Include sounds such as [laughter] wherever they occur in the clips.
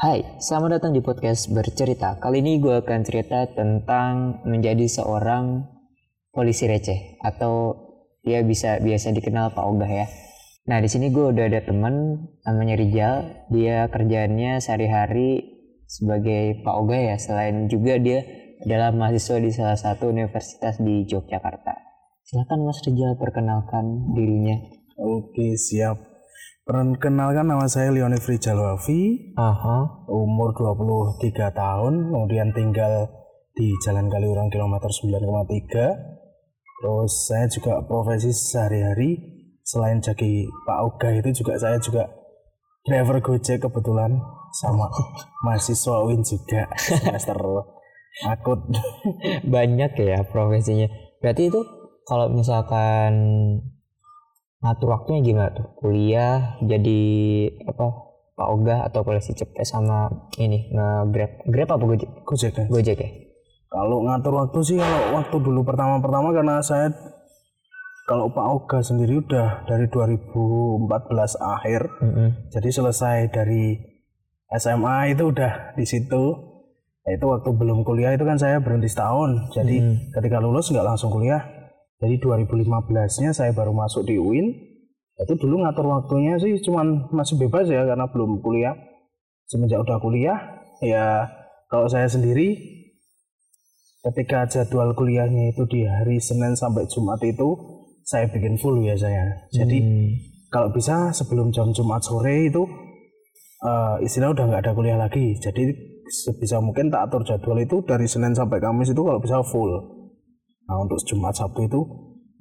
Hai, selamat datang di podcast bercerita. Kali ini gue akan cerita tentang menjadi seorang polisi receh atau dia bisa biasa dikenal Pak Ogah ya. Nah di sini gue udah ada temen namanya Rijal. Dia kerjaannya sehari-hari sebagai Pak Ogah ya. Selain juga dia adalah mahasiswa di salah satu universitas di Yogyakarta. Silakan Mas Rijal perkenalkan dirinya. Oke siap. Perkenalkan nama saya Leoni Frijal Wafi, Aha. umur 23 tahun, kemudian tinggal di Jalan Kaliurang kilometer 9,3. Terus saya juga profesi sehari-hari selain jadi Pak Oga itu juga saya juga driver Gojek kebetulan sama [laughs] mahasiswa UIN juga semester [laughs] akut. Banyak ya profesinya. Berarti itu kalau misalkan ngatur waktunya gimana tuh? Kuliah jadi apa? Pak Ogah atau polisi cepet sama ini nge-grab. Grab apa Gojek? Gojek kan? Gojek ya? Kalau ngatur waktu sih kalau waktu dulu pertama-pertama karena saya kalau Pak Oga sendiri udah dari 2014 akhir Mm-mm. jadi selesai dari SMA itu udah di situ Nah, itu waktu belum kuliah itu kan saya berhenti setahun jadi Hmm. ketika lulus nggak langsung kuliah jadi 2015 nya saya baru masuk di UIN itu dulu ngatur waktunya sih cuman masih bebas ya karena belum kuliah. Semenjak udah kuliah ya kalau saya sendiri ketika jadwal kuliahnya itu di hari Senin sampai Jumat itu saya bikin full biasanya jadi Hmm. kalau bisa sebelum jam Jumat sore itu eh, istilah udah nggak ada kuliah lagi. Jadi sebisa mungkin tak atur jadwal itu dari Senin sampai Kamis itu kalau bisa full nah untuk Jumat Sabtu itu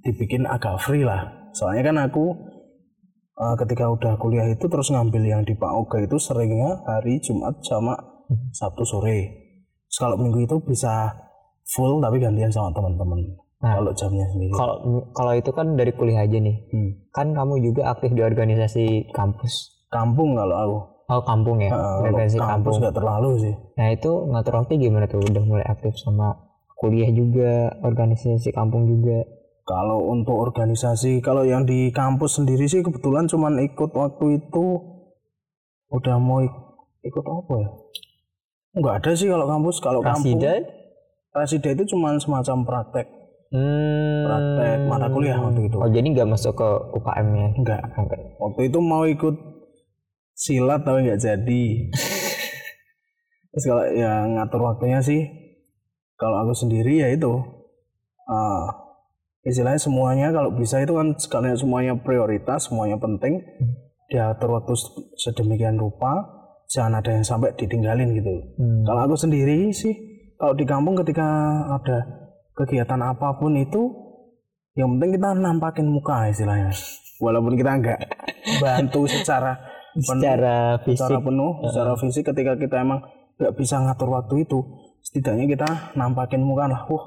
dibikin agak free lah soalnya kan aku eh, ketika udah kuliah itu terus ngambil yang di Pak Oga itu seringnya hari Jumat sama Sabtu sore Terus kalau minggu itu bisa full tapi gantian sama teman-teman Nah. kalau jamnya sendiri Kalau kalau itu kan dari kuliah aja nih. Hmm. Kan kamu juga aktif di organisasi kampus. kampung kalau aku Oh kampung ya, kalau organisasi kampus nggak terlalu sih Nah itu ngatur waktu gimana tuh? Udah mulai aktif sama kuliah juga, organisasi kampung juga. Kalau untuk organisasi, kalau yang di kampus sendiri sih kebetulan cuman ikut waktu itu udah mau ik- ikut apa ya? Enggak ada sih kalau kampus. Kalau kampung, Rasida? Itu cuman semacam praktek, Hmm. praktek mata kuliah waktu itu. Oh jadi nggak masuk ke UKM ya? Enggak. Enggak. Waktu itu mau ikut silat tapi nggak jadi. [laughs] Terus kalau yang ngatur waktunya sih, kalau aku sendiri ya itu, eh, istilahnya semuanya kalau bisa itu kan sekalian semuanya prioritas, semuanya penting, diatur waktu se- sedemikian rupa, jangan ada yang sampai ditinggalin gitu. Hmm. Kalau aku sendiri sih, kalau di kampung ketika ada kegiatan apa pun itu, yang penting kita nampakin muka istilahnya. Walaupun kita enggak bantu [laughs] secara penuh, Secara fisik. secara penuh, secara fisik ketika kita emang nggak bisa ngatur waktu itu, setidaknya kita nampakin muka lah. Wah,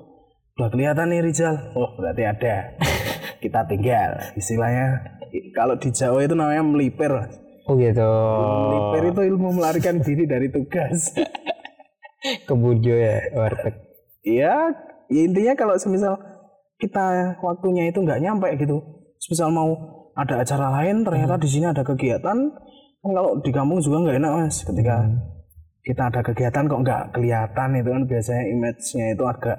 udah kelihatan nih Rizal. Wah, berarti ada. [laughs] kita tinggal. Istilahnya kalau di Jawa itu namanya melipir. Oh gitu. Melipir itu ilmu melarikan [laughs] diri dari tugas. [laughs] Kebujo ya warteg. Iya, ya intinya kalau semisal kita waktunya itu nggak nyampe gitu. Semisal mau ada acara lain, ternyata di sini ada kegiatan. Kalau di kampung juga nggak enak mas. Ketika kita ada kegiatan kok nggak kelihatan itu kan biasanya image-nya itu agak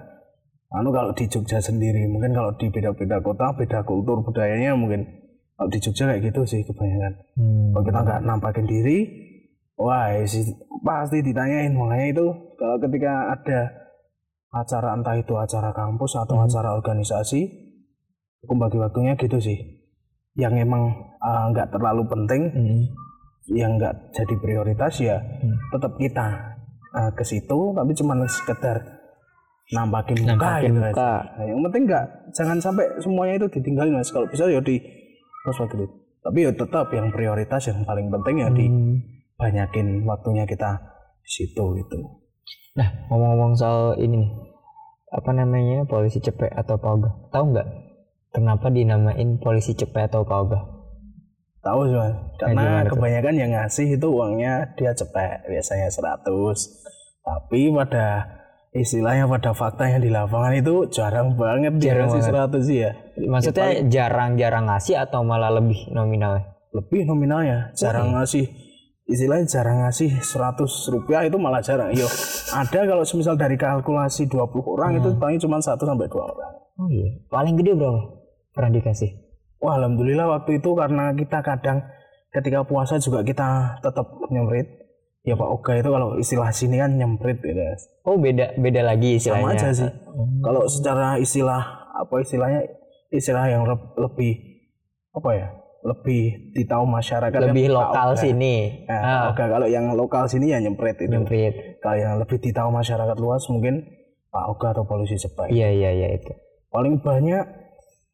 anu kalau di Jogja sendiri mungkin kalau di beda-beda kota beda kultur budayanya mungkin kalau di Jogja kayak gitu sih kebanyakan Hmm. kalau kita nggak nampakin diri wah ya sih, pasti ditanyain makanya itu kalau ketika ada acara entah itu acara kampus atau Hmm. acara organisasi aku bagi waktunya gitu sih yang emang uh, nggak terlalu penting Hmm. Yang nggak jadi prioritas ya Hmm. tetap kita uh, ke situ tapi cuma sekedar nampakin muka Nampakin gitu muka. Nah, yang penting nggak jangan sampai semuanya itu ditinggalin mas kalau bisa ya di terus gitu tapi ya tetap yang prioritas yang paling penting ya di Hmm. banyakin waktunya kita di situ gitu. Nah, ngomong-ngomong soal ini nih, apa namanya polisi cepet atau pauga? Tahu nggak kenapa dinamain polisi cepet atau pauga? Tahu sih Mas. Karena kebanyakan yang ngasih itu uangnya dia cepet, biasanya 100. Tapi pada istilahnya pada faktanya di lapangan itu jarang banget dia Jarang ngasih. 100 sih ya. Maksudnya jarang-jarang ngasih atau malah lebih nominalnya? Lebih nominalnya, jarang ngasih istilahnya jarang ngasih 100 rupiah itu malah jarang. Yo, ada kalau semisal dari kalkulasi 20 orang itu paling cuma 1 sampai 2 orang. Oh iya. Paling gede berapa? Pernah dikasih? Wah, alhamdulillah waktu itu karena kita kadang ketika puasa juga kita tetap nyemprit. Ya Pak Oga itu kalau istilah sini kan nyemprit gitu. Oh beda beda lagi istilahnya. Sama aja sih. Kalau secara istilah apa istilahnya istilah yang leb- lebih apa ya? Lebih ditahu masyarakat Lebih lokal Oga. sini. Nah, Ah, Oga kalau yang lokal sini ya nyemprit itu. nyemprit. Kalau yang lebih ditahu masyarakat luas mungkin Pak Oga atau polisi Jepai. Iya iya iya itu. Paling banyak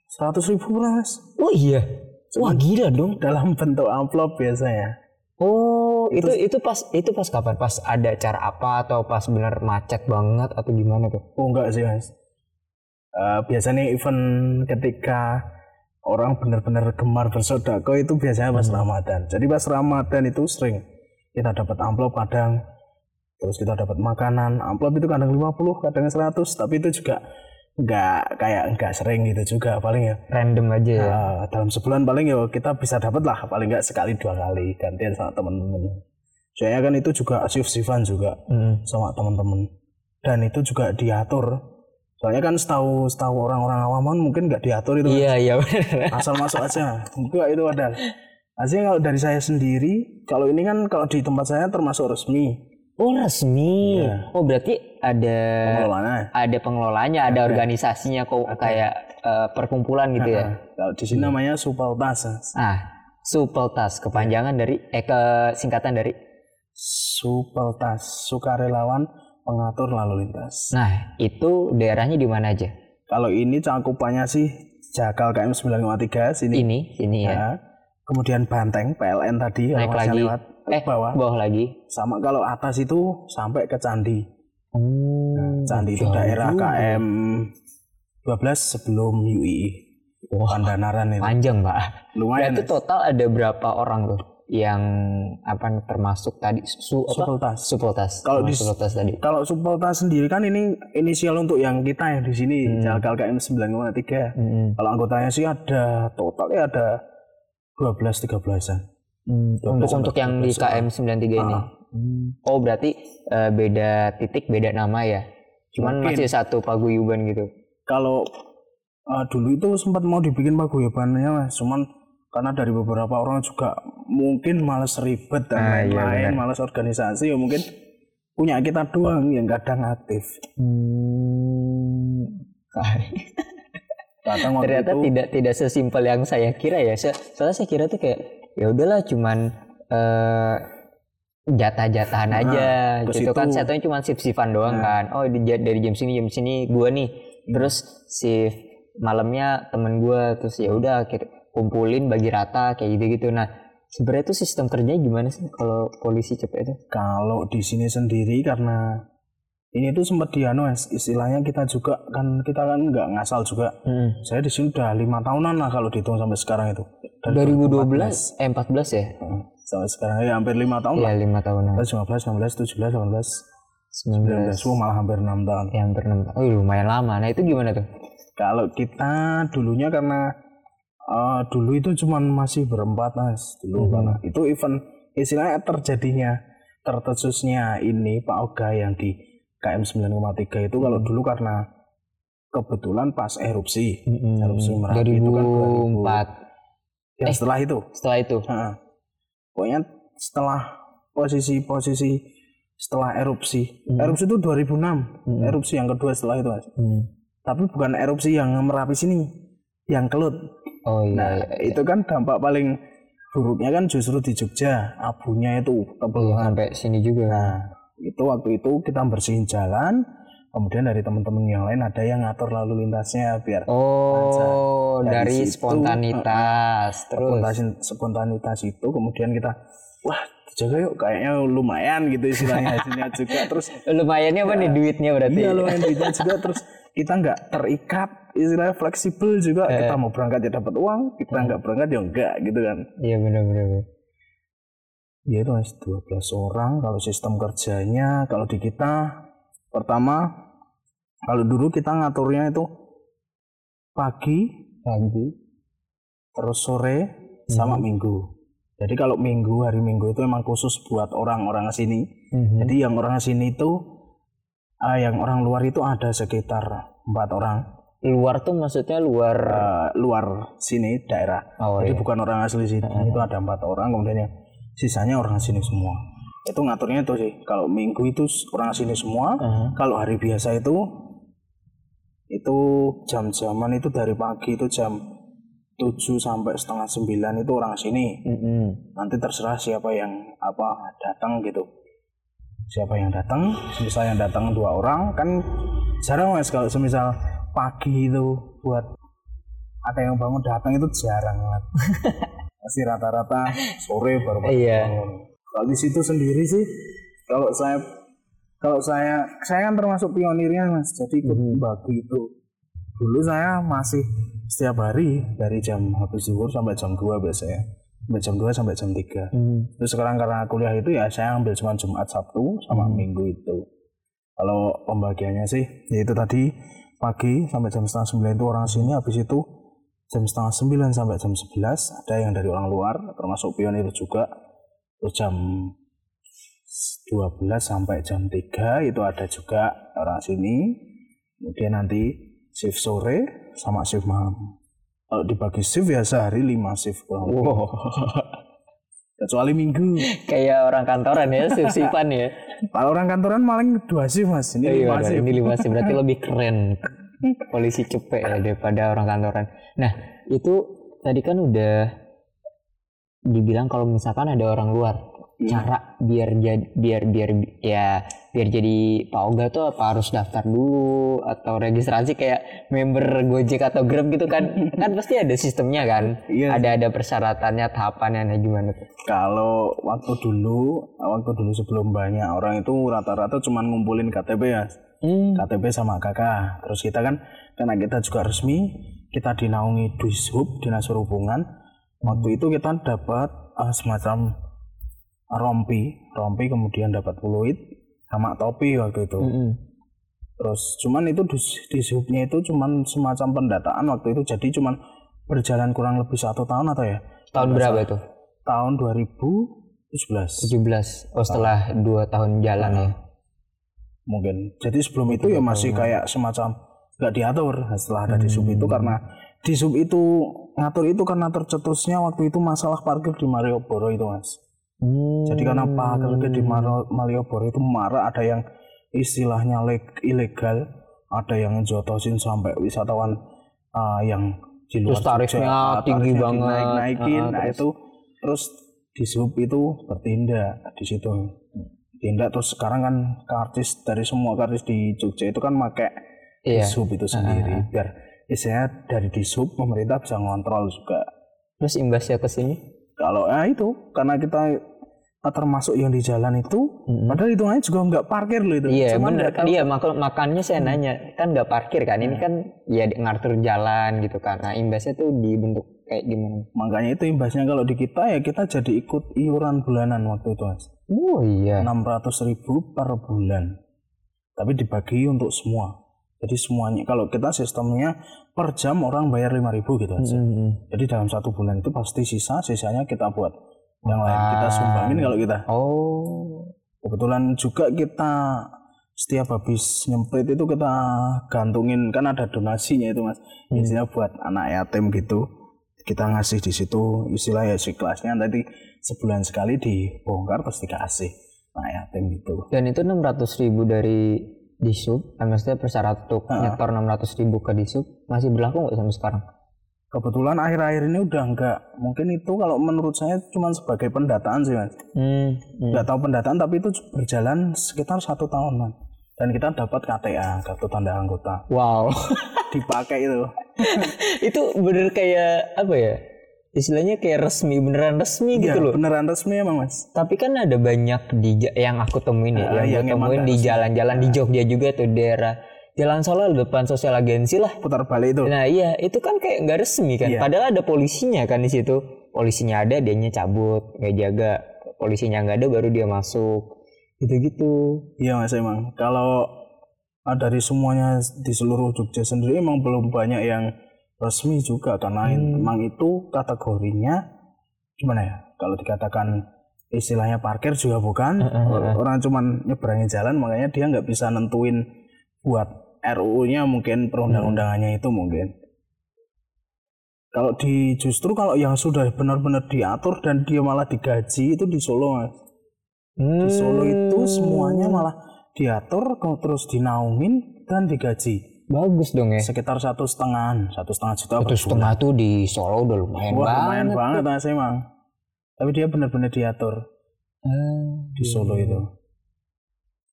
100 ribu mas Oh iya. Wah gila dong. dalam bentuk amplop biasanya. Oh itu itu pas itu pas kapan? Pas ada acara apa atau pas bener macet banget atau gimana tuh? Oh enggak sih mas. Eh, biasanya event ketika orang benar-benar gemar bersodako itu biasanya pas Ramadan. Jadi pas Ramadan itu sering kita dapat amplop kadang terus kita dapat makanan. Amplop itu kadang 50, kadang 100, tapi itu juga enggak kayak enggak sering gitu juga paling ya. Random aja ya. eh, dalam sebulan paling ya kita bisa dapat lah paling enggak sekali dua kali gantian sama teman-teman. Soalnya kan itu juga shift-shiftan juga Mm. sama teman-teman dan itu juga diatur soalnya kan setahu setahu orang-orang awam mungkin nggak diatur itu Iya iya bener. asal masuk aja enggak itu ada Aslinya kalau dari saya sendiri kalau ini kan kalau di tempat saya termasuk resmi Oh resmi. Iya. Oh berarti ada pengelolanya ada pengelolanya, ada organisasinya kok kayak eh, perkumpulan gitu ya. Kalau di sini namanya Supeltas Ah, Supeltas kepanjangan dari eh ke singkatan dari. Supeltas sukarelawan pengatur lalu lintas Nah, itu daerahnya di mana aja? kalau ini cakupannya sih Jakal KM 953 sini Ini, sini ya. Nah, kemudian Banteng PLN tadi Naik lagi. lewat Eh, bawah bawah lagi. sama kalau atas itu sampai ke Candi. Oh, Candi itu daerah. KM 12 sebelum UI. Wah, Pandanaran itu. panjang, Pak. Lumayan. Berarti total ada berapa orang tuh yang apa termasuk tadi su apa? Supeltas. Supeltas. Kalau Oh, di- Supeltas tadi. Kalau Supeltas sendiri kan ini inisial untuk yang kita yang di sini Hmm. Jalkal KM 953. Mm-mm. Kalau anggotanya sih ada totalnya ada 12 13-an. Hmm, Untuk 12 untuk yang di KM 93 ini. Ah. Oh, berarti eh, beda titik, beda nama ya. Cuman Mungkin. masih satu paguyuban gitu. Kalau uh, dulu itu sempat mau dibikin paguyubannya mas, cuman karena dari beberapa orang juga mungkin males ribet dan Ah, iya, lain-lain, males organisasi ya mungkin punya kita doang yang kadang aktif. Hmm. [laughs] Waktu Ternyata itu tidak tidak sesimpel yang saya kira ya. So- Soalnya saya kira tuh kayak ya udahlah cuman eh, jatah-jatahan Nah, aja gitu kan. situ. Saya tahu cuma shift-shiftan doang kan. Oh di, dari jam sini jam sini gua nih. Terus shift malamnya temen gua terus ya udah kumpulin bagi rata kayak gitu-gitu. Nah, sebenarnya itu sistem kerjanya gimana sih kalau polisi cepet itu? kalau di sini sendiri karena ini tuh sempat dianu istilahnya kita juga kan kita kan nggak ngasal juga. Hmm. Saya di sini udah lima tahunan lah kalau dihitung sampai sekarang itu. Dari 2012 eh 14 ya? Heeh, sampai sekarang ya hampir lima tahun lah. Iya, lima tahunan. 15, 19, 17, 18, 19 19, oh, malah hampir enam tahun. yang berenam. Oh, lumayan lama. Nah, itu gimana tuh? Kalau kita dulunya karena eh, dulu itu cuman masih berempat mas dulu Hmm. karena itu event istilahnya terjadinya tertesusnya ini Pak Oga yang di KM 9,3 itu Hmm. kalau dulu karena kebetulan pas erupsi. Erupsi Merapi itu kan 2004 yang setelah itu. setelah itu. Heeh. pokoknya setelah posisi-posisi setelah erupsi. Hmm. erupsi itu 2006 erupsi yang kedua setelah itu mas. Hmm. tapi bukan erupsi yang merapi sini yang kelut oh iya, nah iya. itu kan dampak paling buruknya kan justru di Jogja. Abunya itu tebel Iya, sampai sini juga. Nah itu waktu itu kita bersihin jalan kemudian dari teman-teman yang lain ada yang ngatur lalu lintasnya biar oh Dari dari, situ, spontanitas terus? spontanitas, spontanitas itu kemudian kita wah jaga yuk kayaknya lumayan gitu istilahnya [laughs] hasilnya juga. Terus lumayannya apa nih duitnya berarti? Iya lumayan duitnya juga. Terus kita nggak terikat istilahnya fleksibel juga. Kita mau berangkat ya dapat uang kita nggak berangkat ya enggak gitu kan. Iya benar-benar. ya itu mas 12 orang kalau sistem kerjanya kalau di kita pertama kalau dulu kita ngaturnya itu pagi pagi terus sore sama minggu Jadi kalau minggu hari minggu itu emang khusus buat orang-orang sini. Mhm. Jadi yang orang sini itu ah, yang orang luar itu ada sekitar empat orang Luar tuh maksudnya luar Eh, luar sini daerah. oh Jadi iya. bukan orang asli sini itu ada empat orang kemudian yang sisanya orang sini semua. Itu ngaturnya itu sih. Kalau minggu itu orang sini semua. Aha. Kalau hari biasa itu itu jam-jaman itu dari pagi itu jam 7 sampai setengah 9 itu orang sini. Mhm. Nanti terserah siapa yang apa datang gitu. Siapa yang datang, misal yang datang dua orang kan jarang mas kalau semisal pagi itu buat ada yang bangun datang itu jarang banget. [laughs] Pasti rata-rata sore baru pada Iya. bangun. Kalau di situ sendiri sih kalau saya kalau saya saya kan termasuk pionirnya mas. Jadi ikut bagi itu. Dulu saya masih setiap hari dari jam habis zuhur sampai jam 2 biasanya. Sampai jam 2 sampai jam 3 Mhm. terus sekarang karena kuliah itu ya saya ambil cuma Jumat Sabtu sama Minggu itu. Kalau pembagiannya sih ya itu tadi pagi sampai jam setengah sembilan itu orang sini habis itu jam setengah sembilan sampai jam 11 ada yang dari orang luar termasuk pionir juga. Terus jam 12 sampai jam 3 itu ada juga orang sini. Kemudian nanti shift sore sama shift malam. Kalau dibagi shift ya sehari 5 shift. Kurang lebih. Wow. kecuali minggu. Kayak orang kantoran ya, sip-sipan ya. kalau orang kantoran paling dua shift mas. Ini Iya, lima udah, shift. ini lima sih berarti lebih keren polisi cepet ya daripada orang kantoran. Nah itu tadi kan udah dibilang kalau misalkan ada orang luar, cara biar jadi biar biar ya biar jadi Pak Oga tuh apa harus daftar dulu atau registrasi kayak member Gojek atau Grab gitu kan? [laughs] kan pasti ada sistemnya kan? Iya. Ada ada persyaratannya, tahapannya, nah gimana tuh? kalau waktu dulu waktu dulu sebelum banyak orang itu rata-rata cuma ngumpulin KTP ya Hmm. KTP sama KK terus kita kan karena kita juga resmi kita dinaungi Dishub Dinas Perhubungan waktu itu kita dapat ah, semacam rompi rompi kemudian dapat fluid sama topi waktu itu Mm-mm. terus cuman itu dis- Dishubnya itu cuman semacam pendataan waktu itu jadi cuman berjalan kurang lebih satu tahun atau ya Tahun berapa itu? tahun 2017 17. Oh setelah dua tahun jalan ya. Mungkin jadi sebelum itu ya masih kayak semacam nggak diatur Nah, setelah ada di sub itu karena di sub itu ngatur itu karena tercetusnya waktu itu masalah parkir di Malioboro itu mas Hmm. jadi karena parkir di Malioboro itu marah ada yang istilahnya leg- ilegal ada yang jotosin sampai wisatawan ah, yang di luar Terus tarifnya Jogja, tinggi banget. naik-naikin Ah, nah terus? itu terus di sub itu bertindak di situ tindak terus sekarang kan kartis dari semua kartis di Jogja itu kan pakai Iya. sub itu sendiri biar istilahnya dari di sub pemerintah bisa ngontrol juga. Terus imbasnya ke sini? kalau ya itu karena kita termasuk yang di jalan itu Mm-mm. padahal hitungannya juga nggak parkir loh itu. Iya Cuman bener. kan iya mak- makanya saya nanya kan nggak parkir kan? Ini kan ya ngatur jalan gitu kan. Nah imbasnya tuh dibentuk kayak gimana? Makanya itu imbasnya kalau di kita ya kita jadi ikut iuran bulanan waktu itu mas oh iya. 600 ribu per bulan. Tapi dibagi untuk semua. Jadi semuanya kalau kita sistemnya per jam orang bayar 5 ribu gitu aja Mm-mm. jadi dalam satu bulan itu pasti sisa sisanya kita buat. Yang lain kita sumbangin kalau kita. Oh. Kebetulan juga kita setiap habis nyemprit itu kita gantungin kan ada donasinya itu mas. Istilah buat anak yatim gitu. Kita ngasih di situ istilah ya si kelasnya nanti sebulan sekali dibongkar terus dikasih. Anak yatim gitu dan itu 600 ribu dari disub kan maksudnya persyarat untuk nyetor 600 ribu ke disub masih berlaku nggak sampai sekarang? Kebetulan akhir-akhir ini udah enggak mungkin itu kalau menurut saya cuma sebagai pendataan sih mas. Hmm. hmm. nggak tahu pendataan tapi itu berjalan sekitar satu tahun man dan kita dapat KTA kartu tanda anggota. Wow. Dipakai itu. [laughs] Itu bener kayak apa ya istilahnya kayak resmi beneran resmi gitu Iya, loh beneran resmi emang mas Tapi kan ada banyak di yang aku temuin ya, Ah, yang, yang gue emang temuin di jalan-jalan di Jogja juga tuh daerah Jalan Solo depan sosial agensi lah. putar balik itu Nah iya itu kan kayak nggak resmi kan. Iya. Padahal ada polisinya kan di situ. Polisinya ada, dianya cabut, nggak jaga. Polisinya nggak ada, baru dia masuk. Gitu-gitu. iya mas emang kalau ah, dari semuanya di seluruh Jogja sendiri emang belum banyak yang resmi juga karena Hmm. emang itu kategorinya gimana ya? Kalau dikatakan istilahnya parkir juga bukan. Orang cuman nyebrangin jalan makanya dia nggak bisa nentuin buat RUU-nya mungkin perundang-undangannya itu mungkin. Kalau di justru kalau yang sudah benar-benar diatur dan dia malah digaji itu di Solo mas. Hmm. di Solo itu semuanya malah diatur terus dinaungin dan digaji bagus dong ya. sekitar satu setengah satu setengah juta Satu setengah tuh di Solo udah lumayan Wah, banget. lumayan banget mas emang tapi dia benar-benar diatur Ah, di Solo itu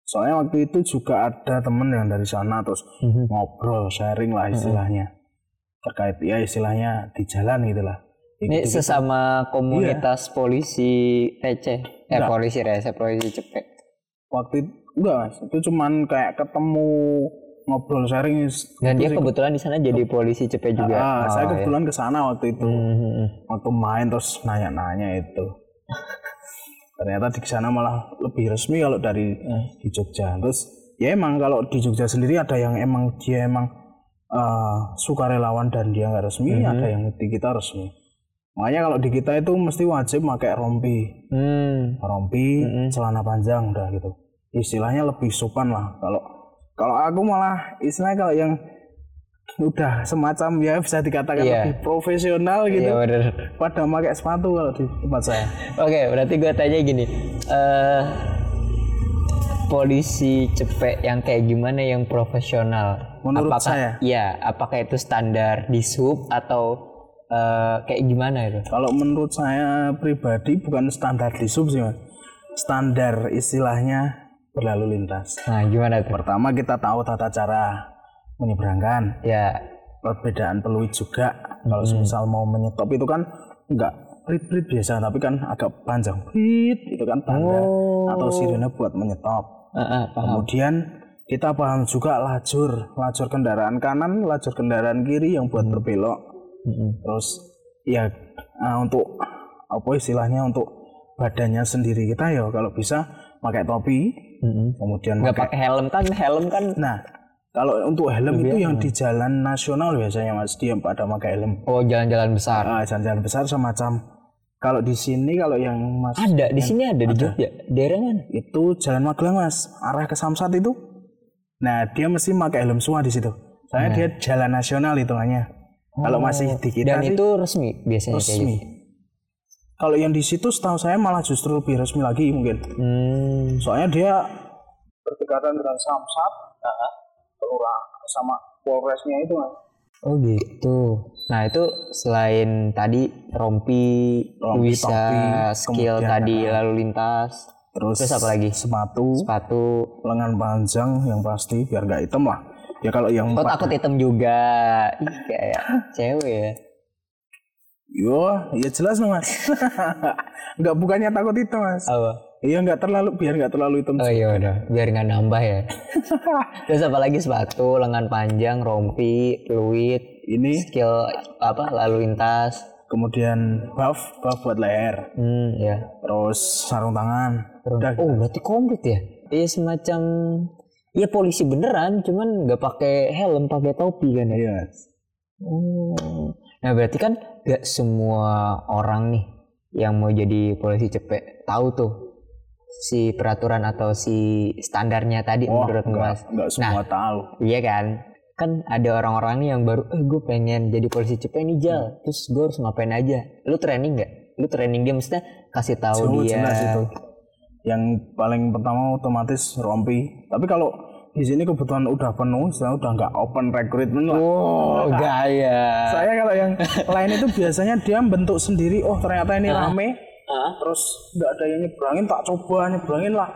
soalnya waktu itu juga ada temen yang dari sana terus mhm. ngobrol sharing lah istilahnya terkait ya istilahnya di jalan gitu lah Ini sesama komunitas polisi receh, eh Iya. Enggak. polisi receh, polisi cepet. waktu itu enggak mas itu cuman kayak ketemu ngobrol sharing Dan dia sih. kebetulan di sana jadi polisi cepet juga. Ah, Oh, saya ya. kebetulan ke sana waktu itu Mhm. waktu main terus nanya-nanya itu [laughs] ternyata di sana malah lebih resmi kalau dari di Jogja terus ya emang kalau di Jogja sendiri ada yang emang dia emang eh, sukarelawan dan dia nggak resmi ada yang di kita resmi makanya kalau di kita itu mesti wajib pakai rompi Hmm. rompi celana panjang udah gitu istilahnya lebih sopan lah kalau kalau aku malah istilahnya kalau yang udah semacam ya bisa dikatakan Iya. lebih profesional gitu Iya bener. pada pakai sepatu kalau di tempat saya Oke, berarti gue tanya gini. eh polisi cepet yang kayak gimana yang profesional? Menurut apakah, saya? Iya, apakah itu standar di sub atau eh, kayak gimana itu? kalau menurut saya pribadi bukan standar di sub sih Mas. standar istilahnya berlalu lintas. Nah, gimana tuh? pertama kita tahu tata cara menyeberangkan. Ya, perbedaan peluit juga. Kalau misal mau menyetop itu kan enggak prit-prit biasa tapi kan agak panjang. Prit itu kan tanda atau sirene buat menyetop. Eh, eh, paham. kemudian kita paham juga lajur. Lajur kendaraan kanan lajur kendaraan kiri yang buat berbelok. Mm-mm. terus ya ah, untuk apa istilahnya untuk badannya sendiri kita ya kalau bisa pakai topi Mm-mm. kemudian Nggak pakai helm kan? Helm kan? nah kalau untuk helm itu yang di jalan nasional biasanya mas dia pada pakai helm Oh, jalan-jalan besar. Ah, jalan-jalan besar semacam kalau di sini kalau yang mas Ada di sini ada di Jogja. Daerah mana? itu jalan Magelang mas arah ke Samsat itu nah dia mesti pakai helm semua di situ saya dia jalan nasional hitungannya kalau masih di kita Dan sih itu resmi biasanya kayak gitu. Kalau yang di situ setahu saya malah justru lebih resmi lagi mungkin Hmm. soalnya dia berdekatan dengan Samsat kelurahan sama Polresnya itu mas Oh gitu. Nah itu selain tadi rompi, Rompi, bisa topi, skill tadi lalu lintas, terus, Terus apa lagi? sepatu sepatu. lengan panjang yang pasti biar nggak hitam lah ya kalau yang Oh pa- takut hitam juga. Ih, kayak [laughs] cewek ya. Yo ya jelas dong mas [laughs] nggak bukannya takut hitam mas Apa? iya nggak terlalu biar nggak terlalu hitam Oh iya udah, biar nggak nambah ya. [laughs] Terus apa lagi sepatu, lengan panjang, rompi, fluid, ini skill apa lalu lintas. kemudian buff buff buat leher Hmm ya. terus sarung tangan udah Oh berarti komplit ya? Iya semacam Iya polisi beneran, cuman nggak pakai helm, pakai topi kan ya. iya Mas. Oh. Nah berarti kan gak semua orang nih yang mau jadi polisi cepet tahu tuh si peraturan atau si standarnya tadi oh menurut nggak Mas. nggak semua tahu Iya kan? Kan ada orang-orang nih yang baru, eh gue pengen jadi polisi cepet nih Jal. Hmm. Terus gue harus ngapain aja? Lu training nggak? Lu training dia maksudnya kasih tahu Jauh dia. jelas itu yang paling pertama otomatis rompi tapi kalau di sini kebetulan udah penuh saya udah nggak open recruitment lah Oh gaya. saya kalau yang [laughs] lain itu biasanya dia bentuk sendiri oh ternyata ini rame Hah? terus nggak ada yang nyebrangin tak coba nyebrangin lah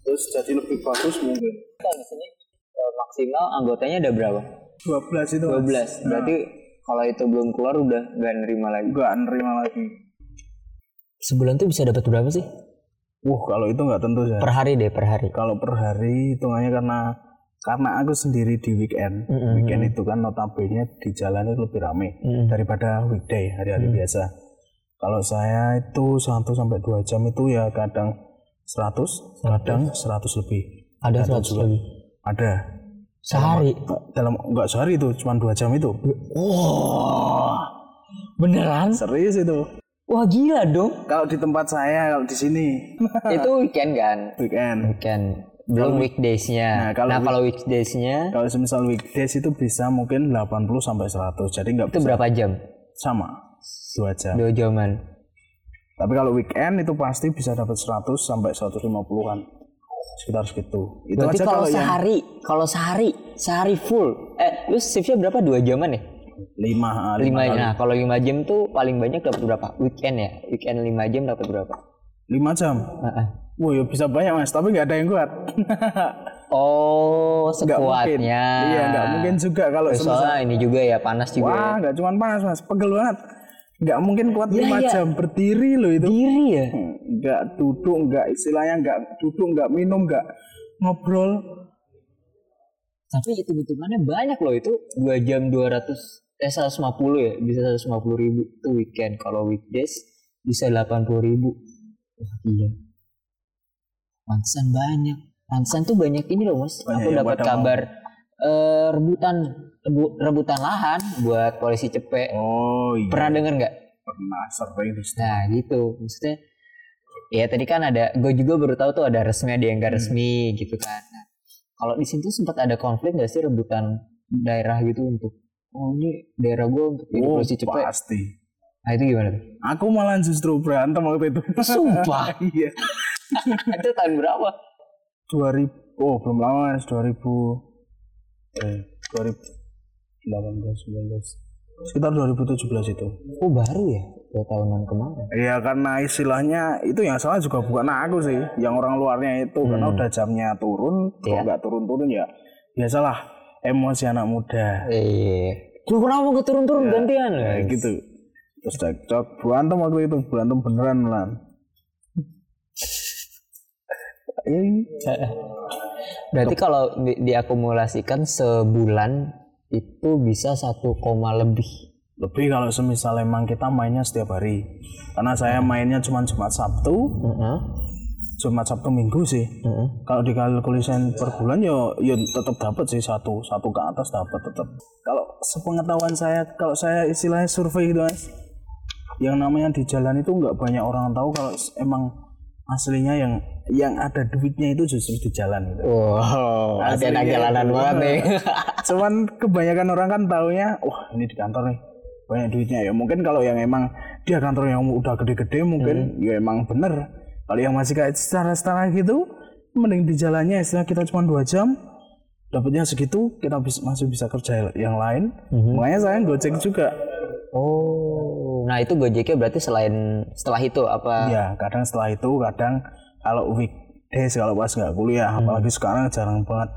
terus jadi lebih bagus mungkin di sini eh, maksimal anggotanya ada berapa? 12 itu 12. Berarti kalau itu belum keluar udah nggak nerima lagi. nggak nerima lagi Sebulan tuh bisa dapat berapa sih? Wah kalau itu nggak tentu ya Per hari deh, per hari. kalau per hari hitungannya karena karena aku sendiri di weekend Mm-mm. weekend itu kan notabene di jalan itu lebih rame Mm. daripada weekday hari-hari biasa kalau saya itu 1 sampai 2 jam itu ya kadang 100 kadang 100 lebih Ada Ada 100 juga. lebih. ada Sehari. dalam enggak sehari itu cuma dua jam itu Wah. Beneran? serius itu Wah gila dong. Kalau di tempat saya, kalau di sini [laughs] itu weekend kan? weekend. Weekend. Belum weekdays-nya. Nah, Nah, kalau kalau, weekdays-nya Kalau semisal weekdays itu bisa mungkin 80 sampai 100. Jadi nggak itu bisa berapa jam? sama dua jam. Dua jaman. Tapi kalau weekend itu pasti bisa dapat 100 sampai 150-an. Sekitar segitu. Itu Berarti aja kalau kalau yang sehari, kalau sehari, sehari full. Eh, lu shiftnya berapa? Dua jaman ya? 5 ah, Lima. kali. Nah, kalau lima jam tuh paling banyak dapat berapa? Weekend ya? Weekend lima jam dapat berapa? 5 jam. Heeh. Wah, ya bisa banyak mas, tapi nggak ada yang kuat. Oh, sekuatnya. Iya, nggak mungkin juga kalau Eh, semisal Soalnya ini juga ya panas juga. ya. Wah, nggak cuma panas mas, pegel banget. Nggak mungkin kuat Iya, 5 iya. jam berdiri loh itu. Diri ya. Hmm, Nggak duduk, nggak istilahnya nggak duduk, nggak minum, nggak ngobrol. Tapi itu hitungannya banyak loh itu dua jam 200 eh 150 ya bisa 150 ribu itu weekend. Kalau weekdays bisa 80 ribu. Wah iya pantesan banyak. Pantesan tuh banyak ini loh mas. Banyak aku yang dapat kabar eh, rebutan rebu- rebutan lahan buat polisi cepet. Oh iya. pernah denger nggak? Pernah sering. Nah gitu, maksudnya ya tadi kan ada, gue juga baru tahu tuh ada resmi ada yang gak resmi gitu kan. Nah, kalau di situ sempat ada konflik gak sih rebutan daerah gitu untuk oh ini daerah gue untuk Oh, cepet. pasti. Nah itu gimana tuh? Aku malah justru berantem waktu itu. Sumpah, [laughs] iya. [laughs] itu tahun berapa? 2000 oh belum lama mas 2000 eh 2018 19 sekitar 2017 itu Oh baru ya, dua tahunan kemarin. Iya karena istilahnya itu yang salah juga bukan aku sih, yang orang luarnya itu karena udah jamnya turun, Hmm. Kalau nggak turun-turun ya biasalah emosi anak muda Eh, gue kenapa gak turun-turun gantian? kayak gitu. Terus cekcok berantem waktu itu berantem beneran lan. Eh, Berarti kalau di- diakumulasikan sebulan itu bisa satu koma lebih. lebih kalau semisal emang kita mainnya setiap hari, karena saya mainnya cuma Jumat Sabtu, Heeh, Jumat Sabtu Minggu sih. heeh. Kalau dikalkulasikan per bulan ya ya tetap dapat sih satu satu ke atas dapat tetap. Kalau sepengetahuan saya kalau saya istilahnya survei gitu mas, yang namanya di jalan itu nggak banyak orang tahu kalau emang aslinya yang yang ada duitnya itu justru di jalan gitu. Wow, ada anak jalanan itu. banget nih. [laughs] Cuman kebanyakan orang kan taunya, wah ini di kantor nih banyak duitnya ya. Mungkin kalau yang emang dia kantor yang udah gede-gede mungkin ya emang bener. Kalau yang masih kayak setara-setara gitu, mending di jalannya istilah kita cuma dua jam, dapatnya segitu kita bis- masih bisa kerja yang lain. Makanya saya gojek juga. Oh, nah itu Gojeknya berarti selain setelah itu apa? Iya, kadang setelah itu, kadang kalau weekdays kalau pas nggak kuliah, apalagi sekarang jarang banget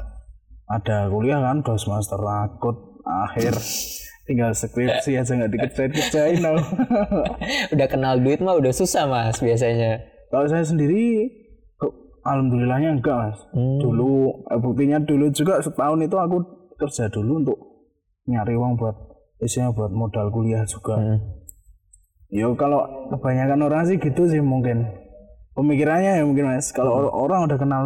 ada kuliah kan, udah semester akut akhir [laughs] tinggal skripsi aja nggak [laughs] dikerjain kerjain. Udah kenal duit mah udah susah mas biasanya. Kalau saya sendiri alhamdulillahnya enggak mas Hmm. dulu eh, buktinya dulu juga setahun itu aku kerja dulu untuk nyari uang buat isinya buat modal kuliah juga Hmm. Yo kalau kebanyakan orang sih gitu sih mungkin pemikirannya ya mungkin mas. Kalau or- orang udah kenal